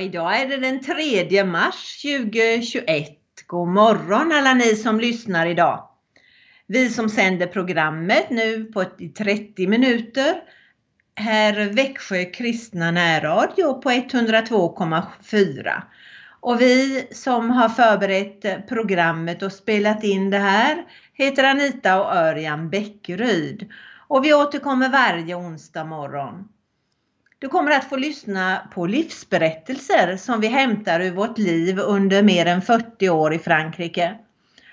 Idag är det den 3 mars 2021. God morgon alla ni som lyssnar idag. Vi som sänder programmet nu på 30 minuter här Växjö kristna närradio på 102,4. Och vi som har förberett programmet och spelat in det här heter Anita och Örjan Bäckryd. Och vi återkommer varje onsdag morgon. Du kommer att få lyssna på livsberättelser som vi hämtar ur vårt liv under mer än 40 år i Frankrike.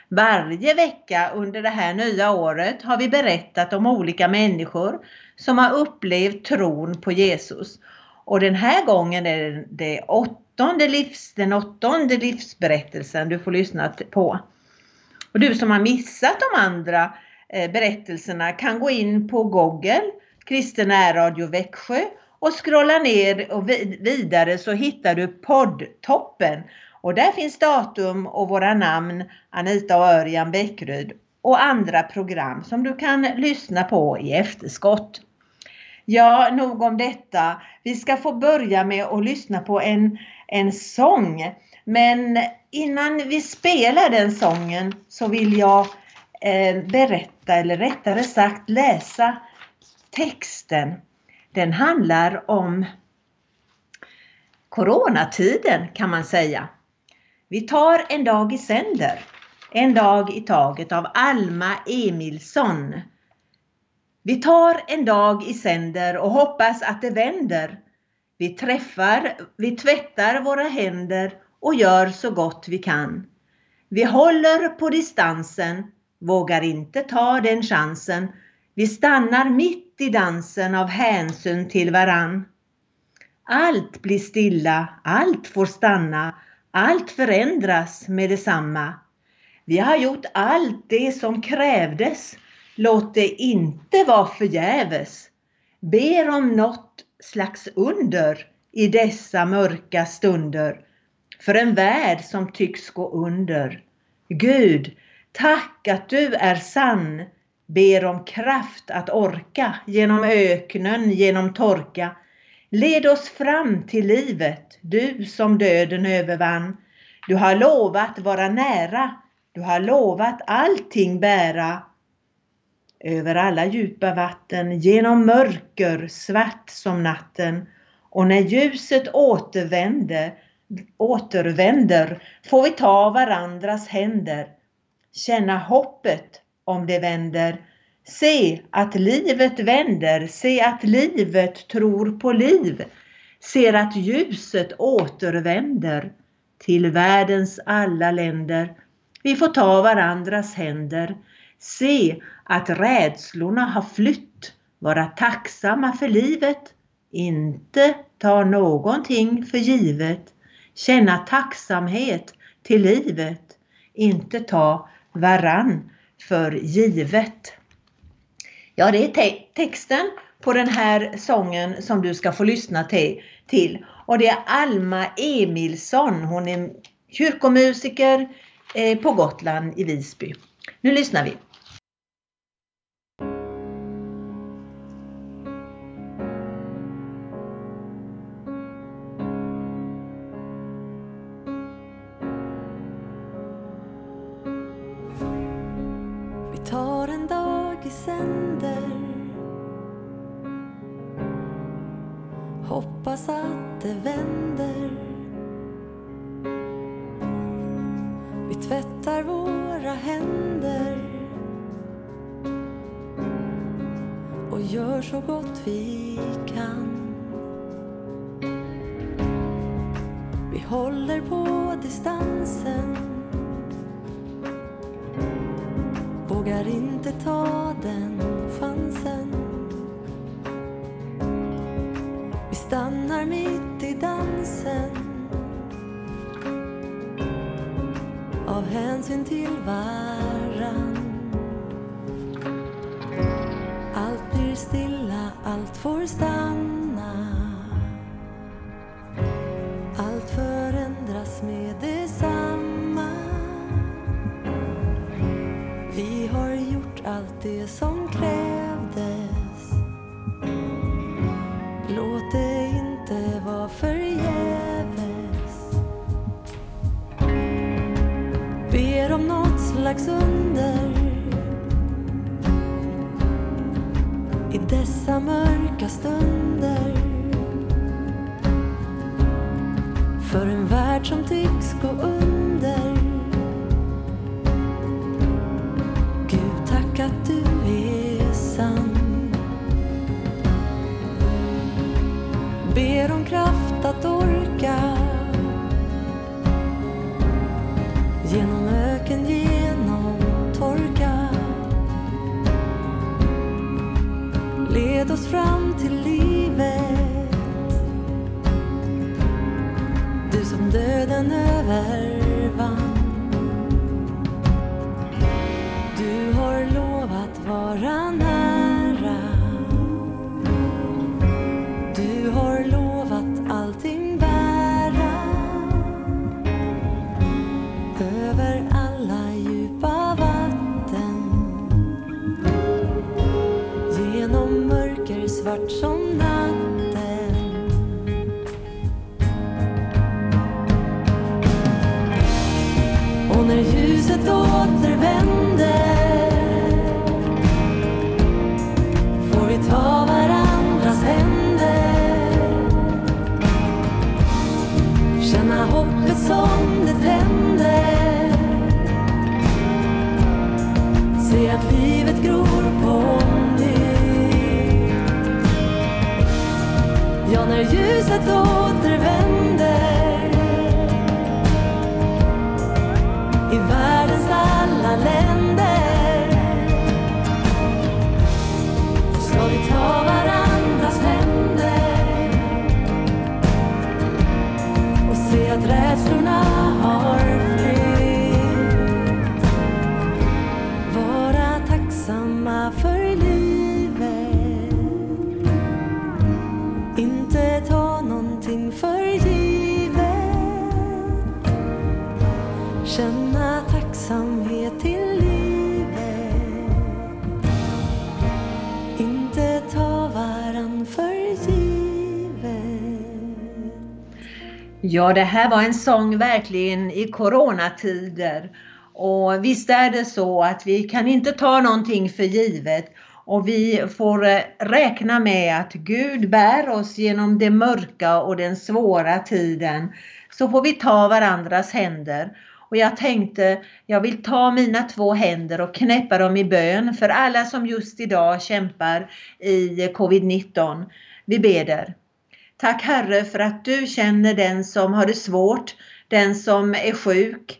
Varje vecka under det här nya året har vi berättat om olika människor som har upplevt tron på Jesus. Och den här gången är det åttonde livs, den åttonde livsberättelsen du får lyssna på. Och du som har missat de andra eh, berättelserna kan gå in på Google, Kristen Radio Växjö och scrolla ner och vidare så hittar du poddtoppen. Och där finns datum och våra namn Anita och Örjan Bäckryd och andra program som du kan lyssna på i efterskott. Ja, nog om detta. Vi ska få börja med att lyssna på en, en sång. Men innan vi spelar den sången så vill jag eh, berätta, eller rättare sagt läsa texten den handlar om coronatiden kan man säga. Vi tar en dag i sänder. En dag i taget av Alma Emilsson. Vi tar en dag i sänder och hoppas att det vänder. Vi träffar, vi tvättar våra händer och gör så gott vi kan. Vi håller på distansen, vågar inte ta den chansen. Vi stannar mitt i dansen av hänsyn till varann. Allt blir stilla, allt får stanna, allt förändras med detsamma. Vi har gjort allt det som krävdes. Låt det inte vara förgäves. Ber om något slags under i dessa mörka stunder. För en värld som tycks gå under. Gud, tack att du är sann ber om kraft att orka genom öknen, genom torka. Led oss fram till livet, du som döden övervann. Du har lovat vara nära, du har lovat allting bära. Över alla djupa vatten, genom mörker svart som natten. Och när ljuset återvänder, återvänder får vi ta varandras händer. Känna hoppet om det vänder. Se att livet vänder, se att livet tror på liv. Ser att ljuset återvänder till världens alla länder. Vi får ta varandras händer. Se att rädslorna har flytt. Vara tacksamma för livet. Inte ta någonting för givet. Känna tacksamhet till livet. Inte ta varann för givet. Ja, det är te texten på den här sången som du ska få lyssna till. Och det är Alma Emilsson. Hon är kyrkomusiker eh, på Gotland i Visby. Nu lyssnar vi. När ljuset återvänder. Får vi ta varandras händer? Känna hoppet som det tänder. Se att livet gror på nytt. Ja, när ljuset återvänder och se Ja, det här var en sång verkligen i coronatider. Och visst är det så att vi kan inte ta någonting för givet och vi får eh, räkna med att Gud bär oss genom det mörka och den svåra tiden. Så får vi ta varandras händer. Och jag tänkte, jag vill ta mina två händer och knäppa dem i bön för alla som just idag kämpar i eh, covid-19. Vi beder. Tack Herre för att du känner den som har det svårt, den som är sjuk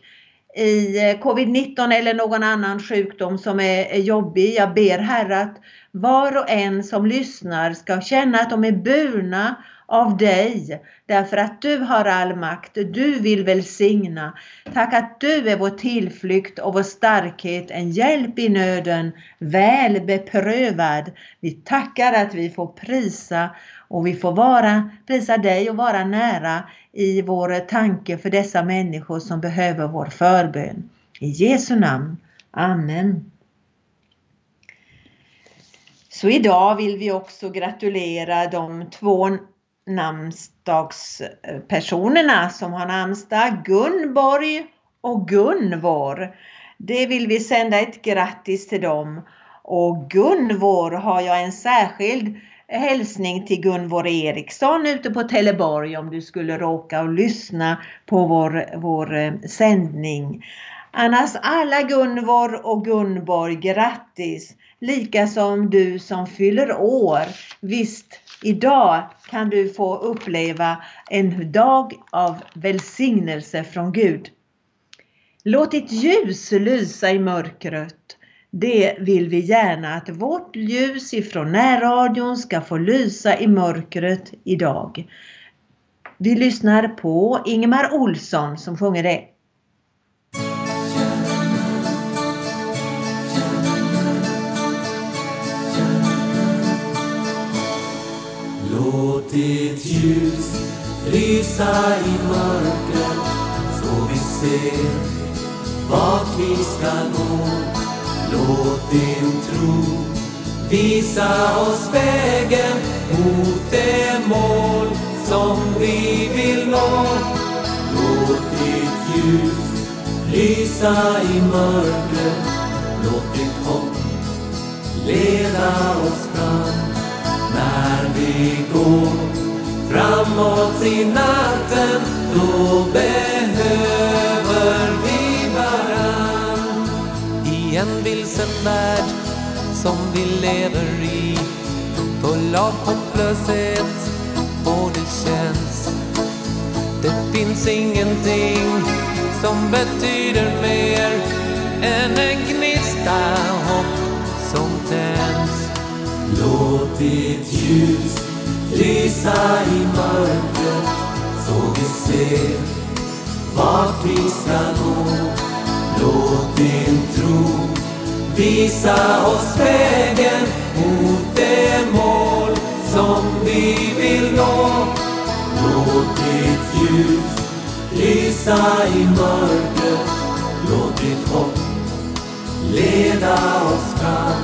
i eh, covid-19 eller någon annan sjukdom som är jobbig. Jag ber Herre att var och en som lyssnar ska känna att de är burna av dig därför att du har all makt. Du vill välsigna. Tack att du är vår tillflykt och vår starkhet, en hjälp i nöden, väl beprövad. Vi tackar att vi får prisa och vi får vara, prisa dig och vara nära i vår tanke för dessa människor som behöver vår förbön. I Jesu namn. Amen. Så idag vill vi också gratulera de två namnsdagspersonerna som har namnsdag, Gunborg och Gunvor. Det vill vi sända ett grattis till dem. Och Gunvor har jag en särskild hälsning till Gunvor Eriksson ute på Teleborg om du skulle råka och lyssna på vår, vår eh, sändning. Annars alla Gunvor och Gunborg, grattis! Lika som du som fyller år. Visst, idag kan du få uppleva en dag av välsignelse från Gud. Låt ditt ljus lysa i mörkret. Det vill vi gärna att vårt ljus ifrån närradion ska få lysa i mörkret idag. Vi lyssnar på Ingemar Olsson som sjunger det. Låt ditt ljus lysa i mörkret så vi ser vart vi ska gå. Låt din tro visa oss vägen mot det mål som vi vill nå. Låt ditt ljus lysa i mörkret. Låt ditt hopp leda oss fram vi framåt i natten. Då behöver vi varann. I en vilsen värld som vi lever i Full av hopplöshet och det känns Det finns ingenting som betyder mer än en gnista hopp som tänds Låt ditt ljus lysa i mörkret så vi ser vart vi ska nå. Låt din tro visa oss vägen mot det mål som vi vill nå. Låt ditt ljus lysa i mörkret. Låt ditt hopp leda oss fram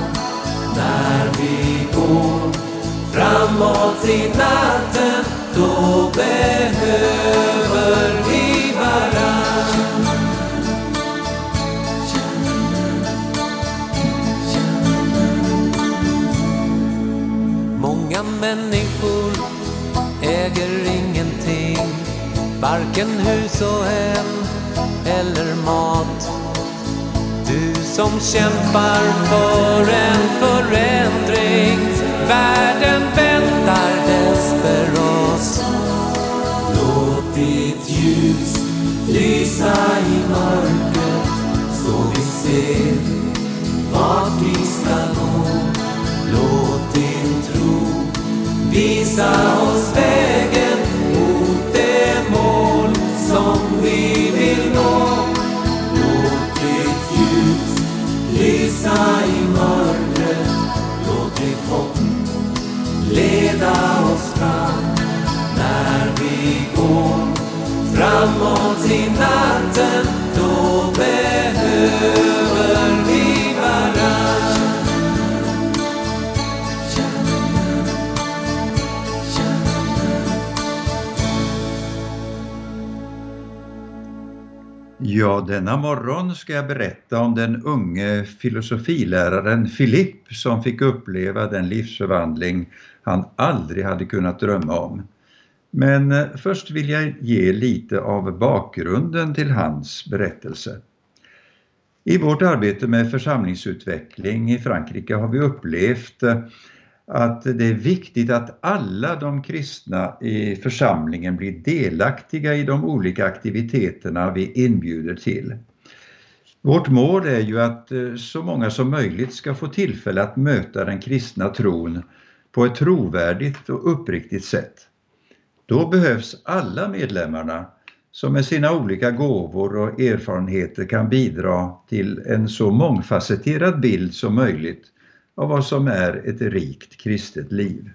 när vi går framåt i natten. Då behöver vi varann. Många människor äger ingenting Varken hus och hem eller mat Du som kämpar för en förändring Världen väntar desperat Låt ditt ljus lysa i mörkret så vi ser vart vi ska nå. Låt din tro visa oss vägen i natten. Då behöver vi varann. Ja, denna morgon ska jag berätta om den unge filosofiläraren Filipp som fick uppleva den livsförvandling han aldrig hade kunnat drömma om. Men eh, först vill jag ge lite av bakgrunden till hans berättelse. I vårt arbete med församlingsutveckling i Frankrike har vi upplevt eh, att det är viktigt att alla de kristna i församlingen blir delaktiga i de olika aktiviteterna vi inbjuder till. Vårt mål är ju att eh, så många som möjligt ska få tillfälle att möta den kristna tron på ett trovärdigt och uppriktigt sätt. Då behövs alla medlemmarna som med sina olika gåvor och erfarenheter kan bidra till en så mångfacetterad bild som möjligt av vad som är ett rikt kristet liv.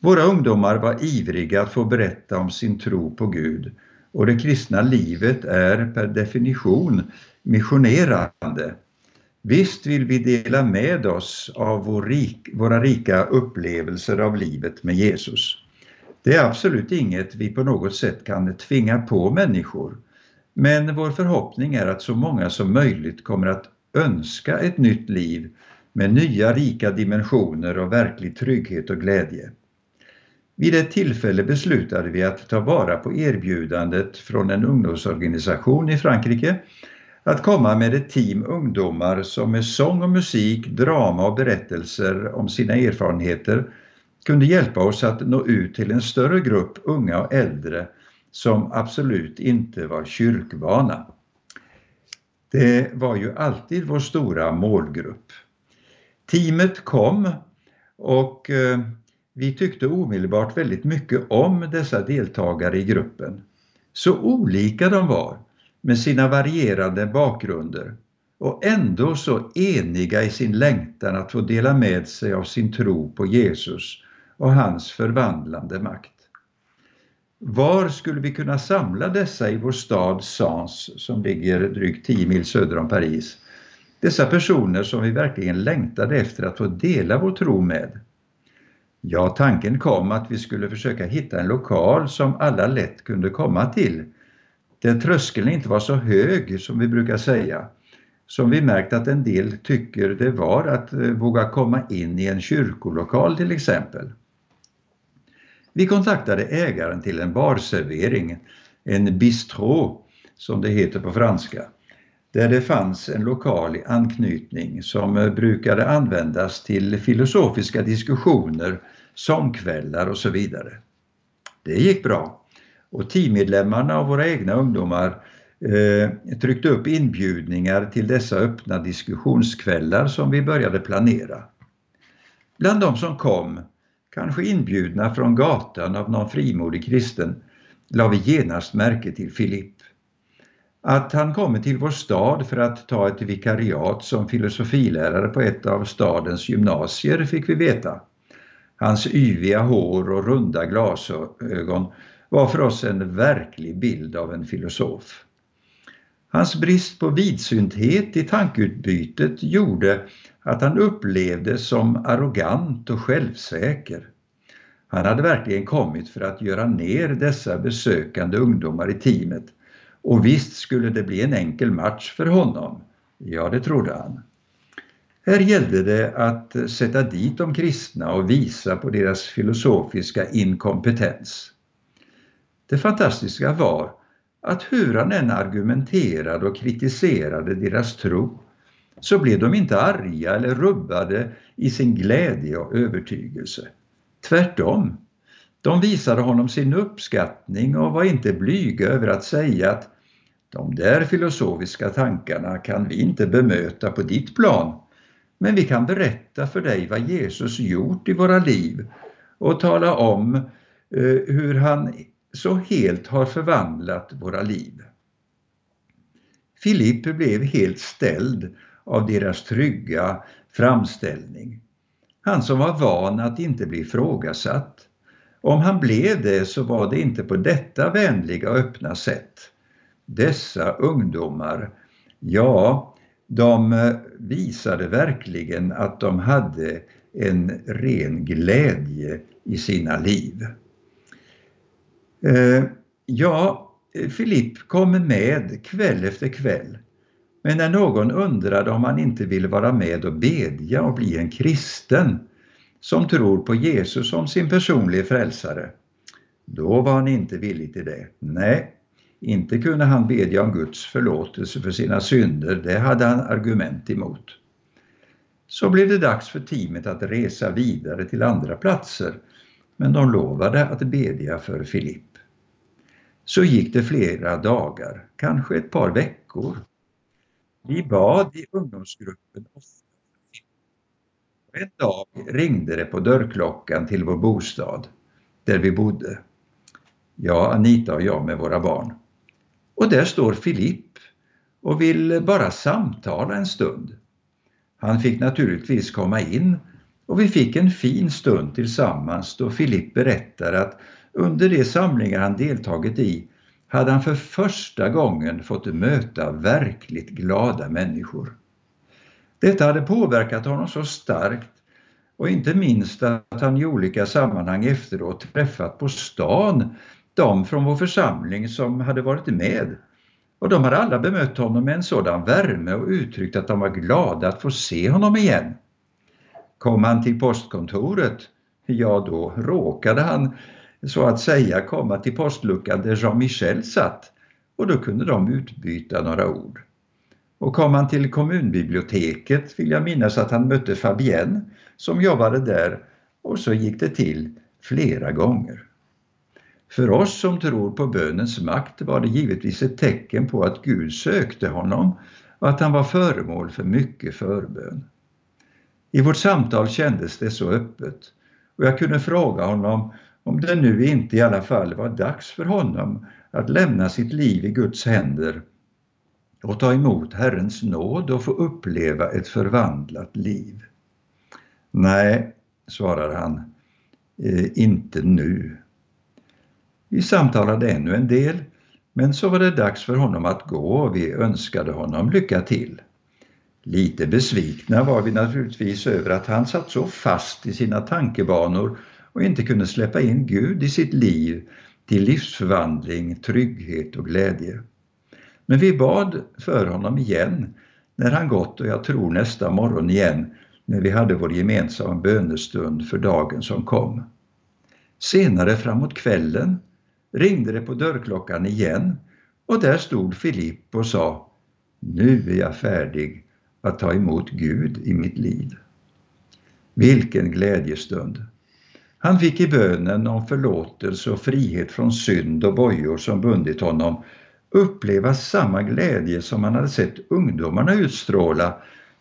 Våra ungdomar var ivriga att få berätta om sin tro på Gud och det kristna livet är per definition missionerande. Visst vill vi dela med oss av vår rik, våra rika upplevelser av livet med Jesus. Det är absolut inget vi på något sätt kan tvinga på människor. Men vår förhoppning är att så många som möjligt kommer att önska ett nytt liv med nya rika dimensioner och verklig trygghet och glädje. Vid ett tillfälle beslutade vi att ta vara på erbjudandet från en ungdomsorganisation i Frankrike att komma med ett team ungdomar som med sång och musik, drama och berättelser om sina erfarenheter kunde hjälpa oss att nå ut till en större grupp unga och äldre som absolut inte var kyrkvana. Det var ju alltid vår stora målgrupp. Teamet kom och eh, vi tyckte omedelbart väldigt mycket om dessa deltagare i gruppen. Så olika de var med sina varierande bakgrunder och ändå så eniga i sin längtan att få dela med sig av sin tro på Jesus och hans förvandlande makt. Var skulle vi kunna samla dessa i vår stad Sens som ligger drygt 10 mil söder om Paris? Dessa personer som vi verkligen längtade efter att få dela vår tro med. Ja, tanken kom att vi skulle försöka hitta en lokal som alla lätt kunde komma till. där tröskeln inte var så hög som vi brukar säga, som vi märkt att en del tycker det var att eh, våga komma in i en kyrkolokal till exempel. Vi kontaktade ägaren till en barservering, en bistro, som det heter på franska, där det fanns en lokal anknytning som brukade användas till filosofiska diskussioner, sångkvällar och så vidare. Det gick bra och teammedlemmarna och våra egna ungdomar eh, tryckte upp inbjudningar till dessa öppna diskussionskvällar som vi började planera. Bland de som kom, kanske inbjudna från gatan av någon frimodig kristen, la vi genast märke till Filipp. Att han kommit till vår stad för att ta ett vikariat som filosofilärare på ett av stadens gymnasier fick vi veta. Hans yviga hår och runda glasögon var för oss en verklig bild av en filosof. Hans brist på vidsynthet i tankeutbytet gjorde att han upplevdes som arrogant och självsäker. Han hade verkligen kommit för att göra ner dessa besökande ungdomar i teamet och visst skulle det bli en enkel match för honom. Ja, det trodde han. Här gällde det att sätta dit de kristna och visa på deras filosofiska inkompetens. Det fantastiska var att hur han än argumenterade och kritiserade deras tro så blev de inte arga eller rubbade i sin glädje och övertygelse. Tvärtom, de visade honom sin uppskattning och var inte blyga över att säga att de där filosofiska tankarna kan vi inte bemöta på ditt plan, men vi kan berätta för dig vad Jesus gjort i våra liv och tala om eh, hur han så helt har förvandlat våra liv. Filipp blev helt ställd av deras trygga framställning. Han som var van att inte bli ifrågasatt. Om han blev det så var det inte på detta vänliga och öppna sätt. Dessa ungdomar, ja, de eh, visade verkligen att de hade en ren glädje i sina liv. Eh, ja, Filipp kom med kväll efter kväll. Men när någon undrade om han inte ville vara med och bedja och bli en kristen som tror på Jesus som sin personliga frälsare, då var han inte villig till det. Nej, inte kunde han bedja om Guds förlåtelse för sina synder, det hade han argument emot. Så blev det dags för teamet att resa vidare till andra platser, men de lovade att bedja för Filipp. Så gick det flera dagar, kanske ett par veckor. Vi bad i ungdomsgruppen ofta. En dag ringde det på dörrklockan till vår bostad, där vi bodde. Ja, Anita och jag med våra barn. Och där står Filipp och vill bara samtala en stund. Han fick naturligtvis komma in och vi fick en fin stund tillsammans då Filipp berättar att under de samlingar han deltagit i hade han för första gången fått möta verkligt glada människor. Detta hade påverkat honom så starkt och inte minst att han i olika sammanhang efteråt träffat på stan de från vår församling som hade varit med. Och de hade alla bemött honom med en sådan värme och uttryckt att de var glada att få se honom igen. Kom han till postkontoret, ja då råkade han så att säga komma till postluckan där Jean-Michel satt och då kunde de utbyta några ord. Och kom han till kommunbiblioteket vill jag minnas att han mötte Fabienne som jobbade där och så gick det till flera gånger. För oss som tror på bönens makt var det givetvis ett tecken på att Gud sökte honom och att han var föremål för mycket förbön. I vårt samtal kändes det så öppet och jag kunde fråga honom om det nu inte i alla fall var dags för honom att lämna sitt liv i Guds händer och ta emot Herrens nåd och få uppleva ett förvandlat liv. Nej, svarar han, eh, inte nu. Vi samtalade ännu en del, men så var det dags för honom att gå och vi önskade honom lycka till. Lite besvikna var vi naturligtvis över att han satt så fast i sina tankebanor och inte kunde släppa in Gud i sitt liv till livsförvandling, trygghet och glädje. Men vi bad för honom igen när han gått och jag tror nästa morgon igen när vi hade vår gemensamma bönestund för dagen som kom. Senare framåt kvällen ringde det på dörrklockan igen och där stod Filipp och sa Nu är jag färdig att ta emot Gud i mitt liv. Vilken glädjestund! Han fick i bönen om förlåtelse och frihet från synd och bojor som bundit honom uppleva samma glädje som han hade sett ungdomarna utstråla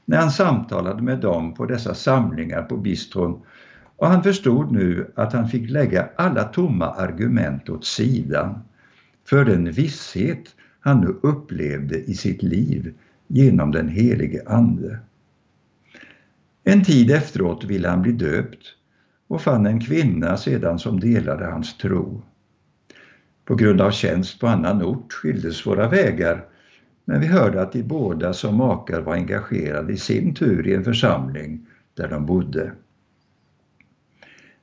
när han samtalade med dem på dessa samlingar på bistron och han förstod nu att han fick lägga alla tomma argument åt sidan för den visshet han nu upplevde i sitt liv genom den helige Ande. En tid efteråt ville han bli döpt och fann en kvinna sedan som delade hans tro. På grund av tjänst på annan ort skildes våra vägar men vi hörde att de båda som makar var engagerade i sin tur i en församling där de bodde.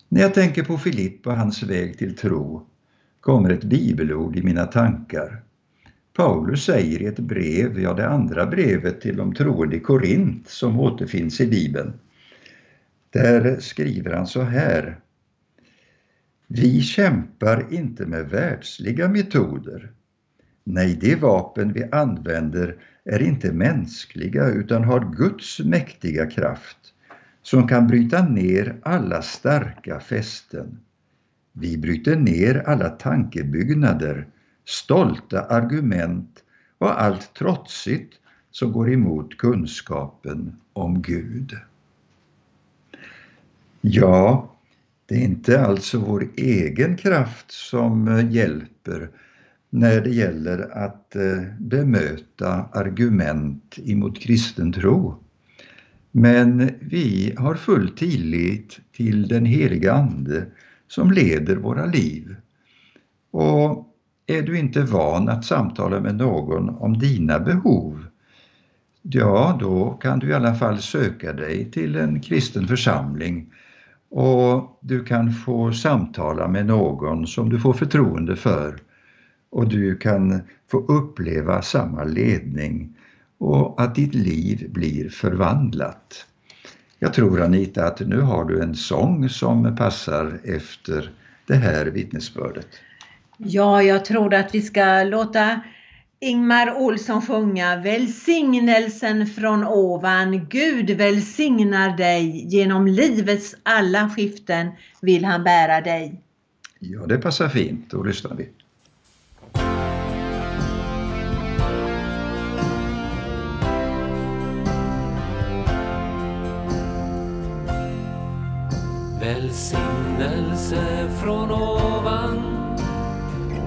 När jag tänker på Filipp och hans väg till tro kommer ett bibelord i mina tankar. Paulus säger i ett brev, ja det andra brevet till de troende i Korint som återfinns i Bibeln. Där skriver han så här. Vi kämpar inte med världsliga metoder. Nej, de vapen vi använder är inte mänskliga utan har Guds mäktiga kraft som kan bryta ner alla starka fästen. Vi bryter ner alla tankebyggnader, stolta argument och allt trotsigt som går emot kunskapen om Gud. Ja, det är inte alltså vår egen kraft som eh, hjälper när det gäller att eh, bemöta argument emot kristen tro. Men vi har full tillit till den heliga Ande som leder våra liv. Och är du inte van att samtala med någon om dina behov, ja då kan du i alla fall söka dig till en kristen församling och du kan få samtala med någon som du får förtroende för och du kan få uppleva samma ledning och att ditt liv blir förvandlat. Jag tror Anita att nu har du en sång som passar efter det här vittnesbördet. Ja, jag tror att vi ska låta Ingmar Olsson sjunga Välsignelsen från ovan. Gud välsignar dig. Genom livets alla skiften vill han bära dig. Ja, det passar fint. Då lyssnar vi. Välsignelse från ovan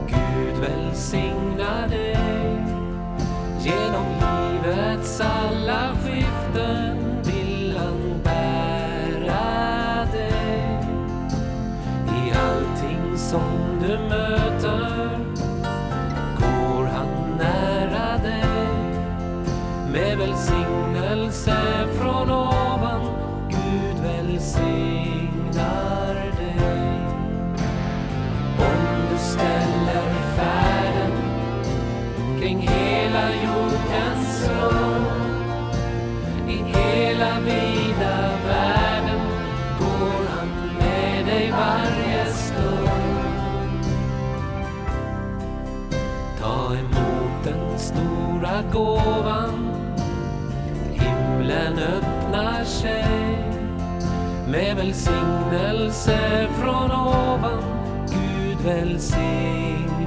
Gud välsignar dig Genom livets alla Himlen öppnar sig med välsignelse från ovan. Gud välsignar.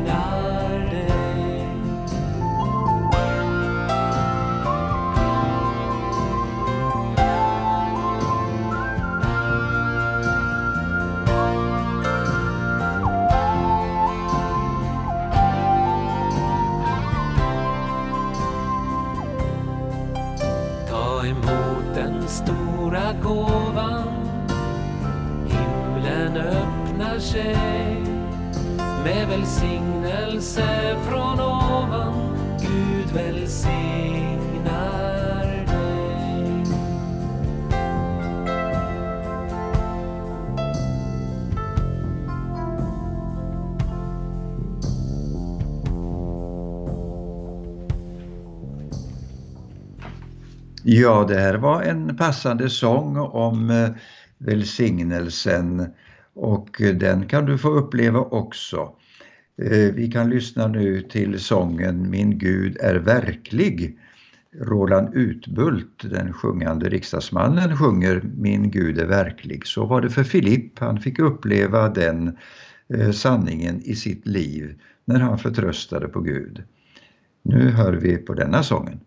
Sig med välsignelse från ovan. Gud välsignar dig. Ja, det här var en passande sång om eh, välsignelsen och eh, den kan du få uppleva också. Eh, vi kan lyssna nu till sången Min Gud är verklig. Roland Utbult, den sjungande riksdagsmannen, sjunger Min Gud är verklig. Så var det för Filipp, han fick uppleva den eh, sanningen i sitt liv när han förtröstade på Gud. Nu hör vi på denna sången.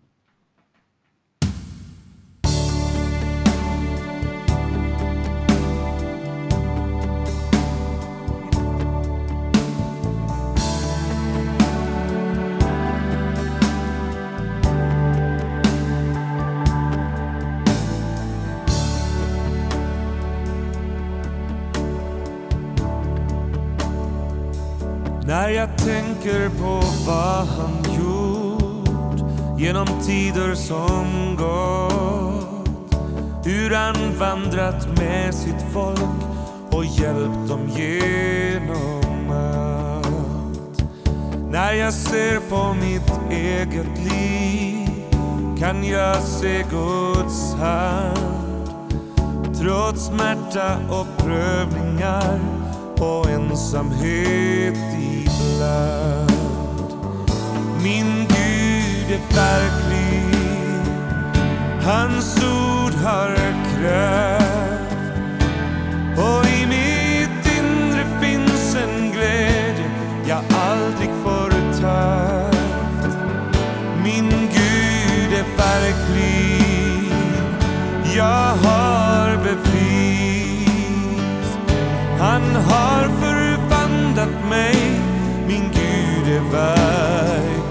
När jag tänker på vad han gjort genom tider som gått. Hur han vandrat med sitt folk och hjälpt dem genom allt. När jag ser på mitt eget liv kan jag se Guds hand. Trots smärta och prövningar och ensamhet ibland. Min Gud är verklig, hans ord har kraft. Och i mitt inre finns en glädje jag aldrig förut haft. Min Gud är verklig, jag har bevis. Han har förvandlat mig, min Gud är verklig.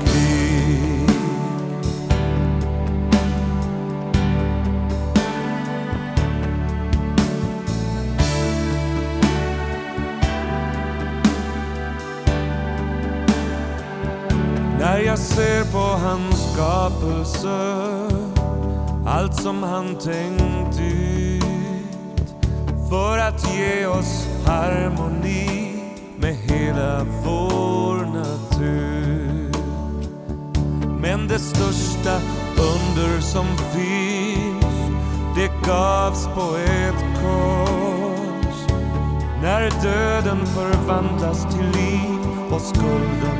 När jag ser på hans skapelse, allt som han tänkt ut för att ge oss harmoni med hela vår natur. Men det största under som finns, det gavs på ett kors. När döden förvandlas till liv och skulden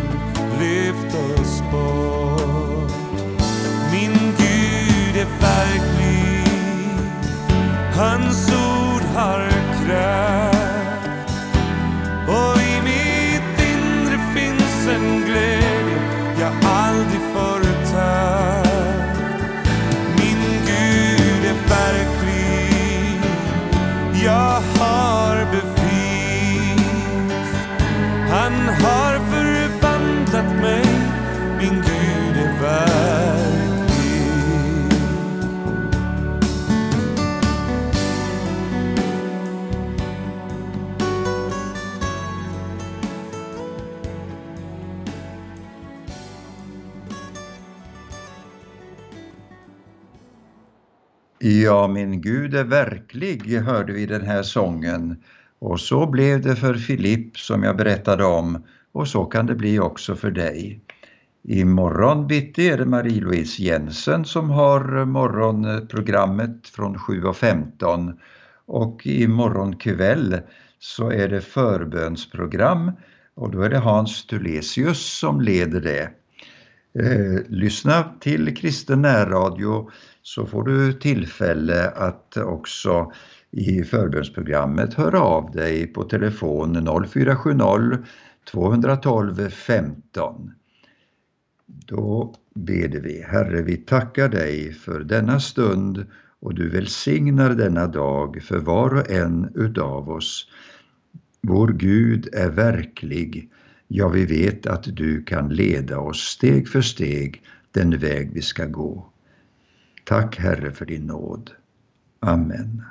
lyftes bort. Min Gud är verklig, hans ord har kraft. Ja, min Gud är verklig, hörde vi den här sången. Och så blev det för Filipp som jag berättade om och så kan det bli också för dig. Imorgon bitti är det Marie-Louise Jensen som har morgonprogrammet från 7.15 och imorgon kväll så är det förbönsprogram och då är det Hans Tulesius som leder det. Eh, lyssna till Kristen närradio så får du tillfälle att också i förbönsprogrammet höra av dig på telefon 0470 212 15. Då beder vi. Herre, vi tackar dig för denna stund och du välsignar denna dag för var och en utav oss. Vår Gud är verklig. Ja, vi vet att du kan leda oss steg för steg den väg vi ska gå. Tack Herre för din nåd. Amen.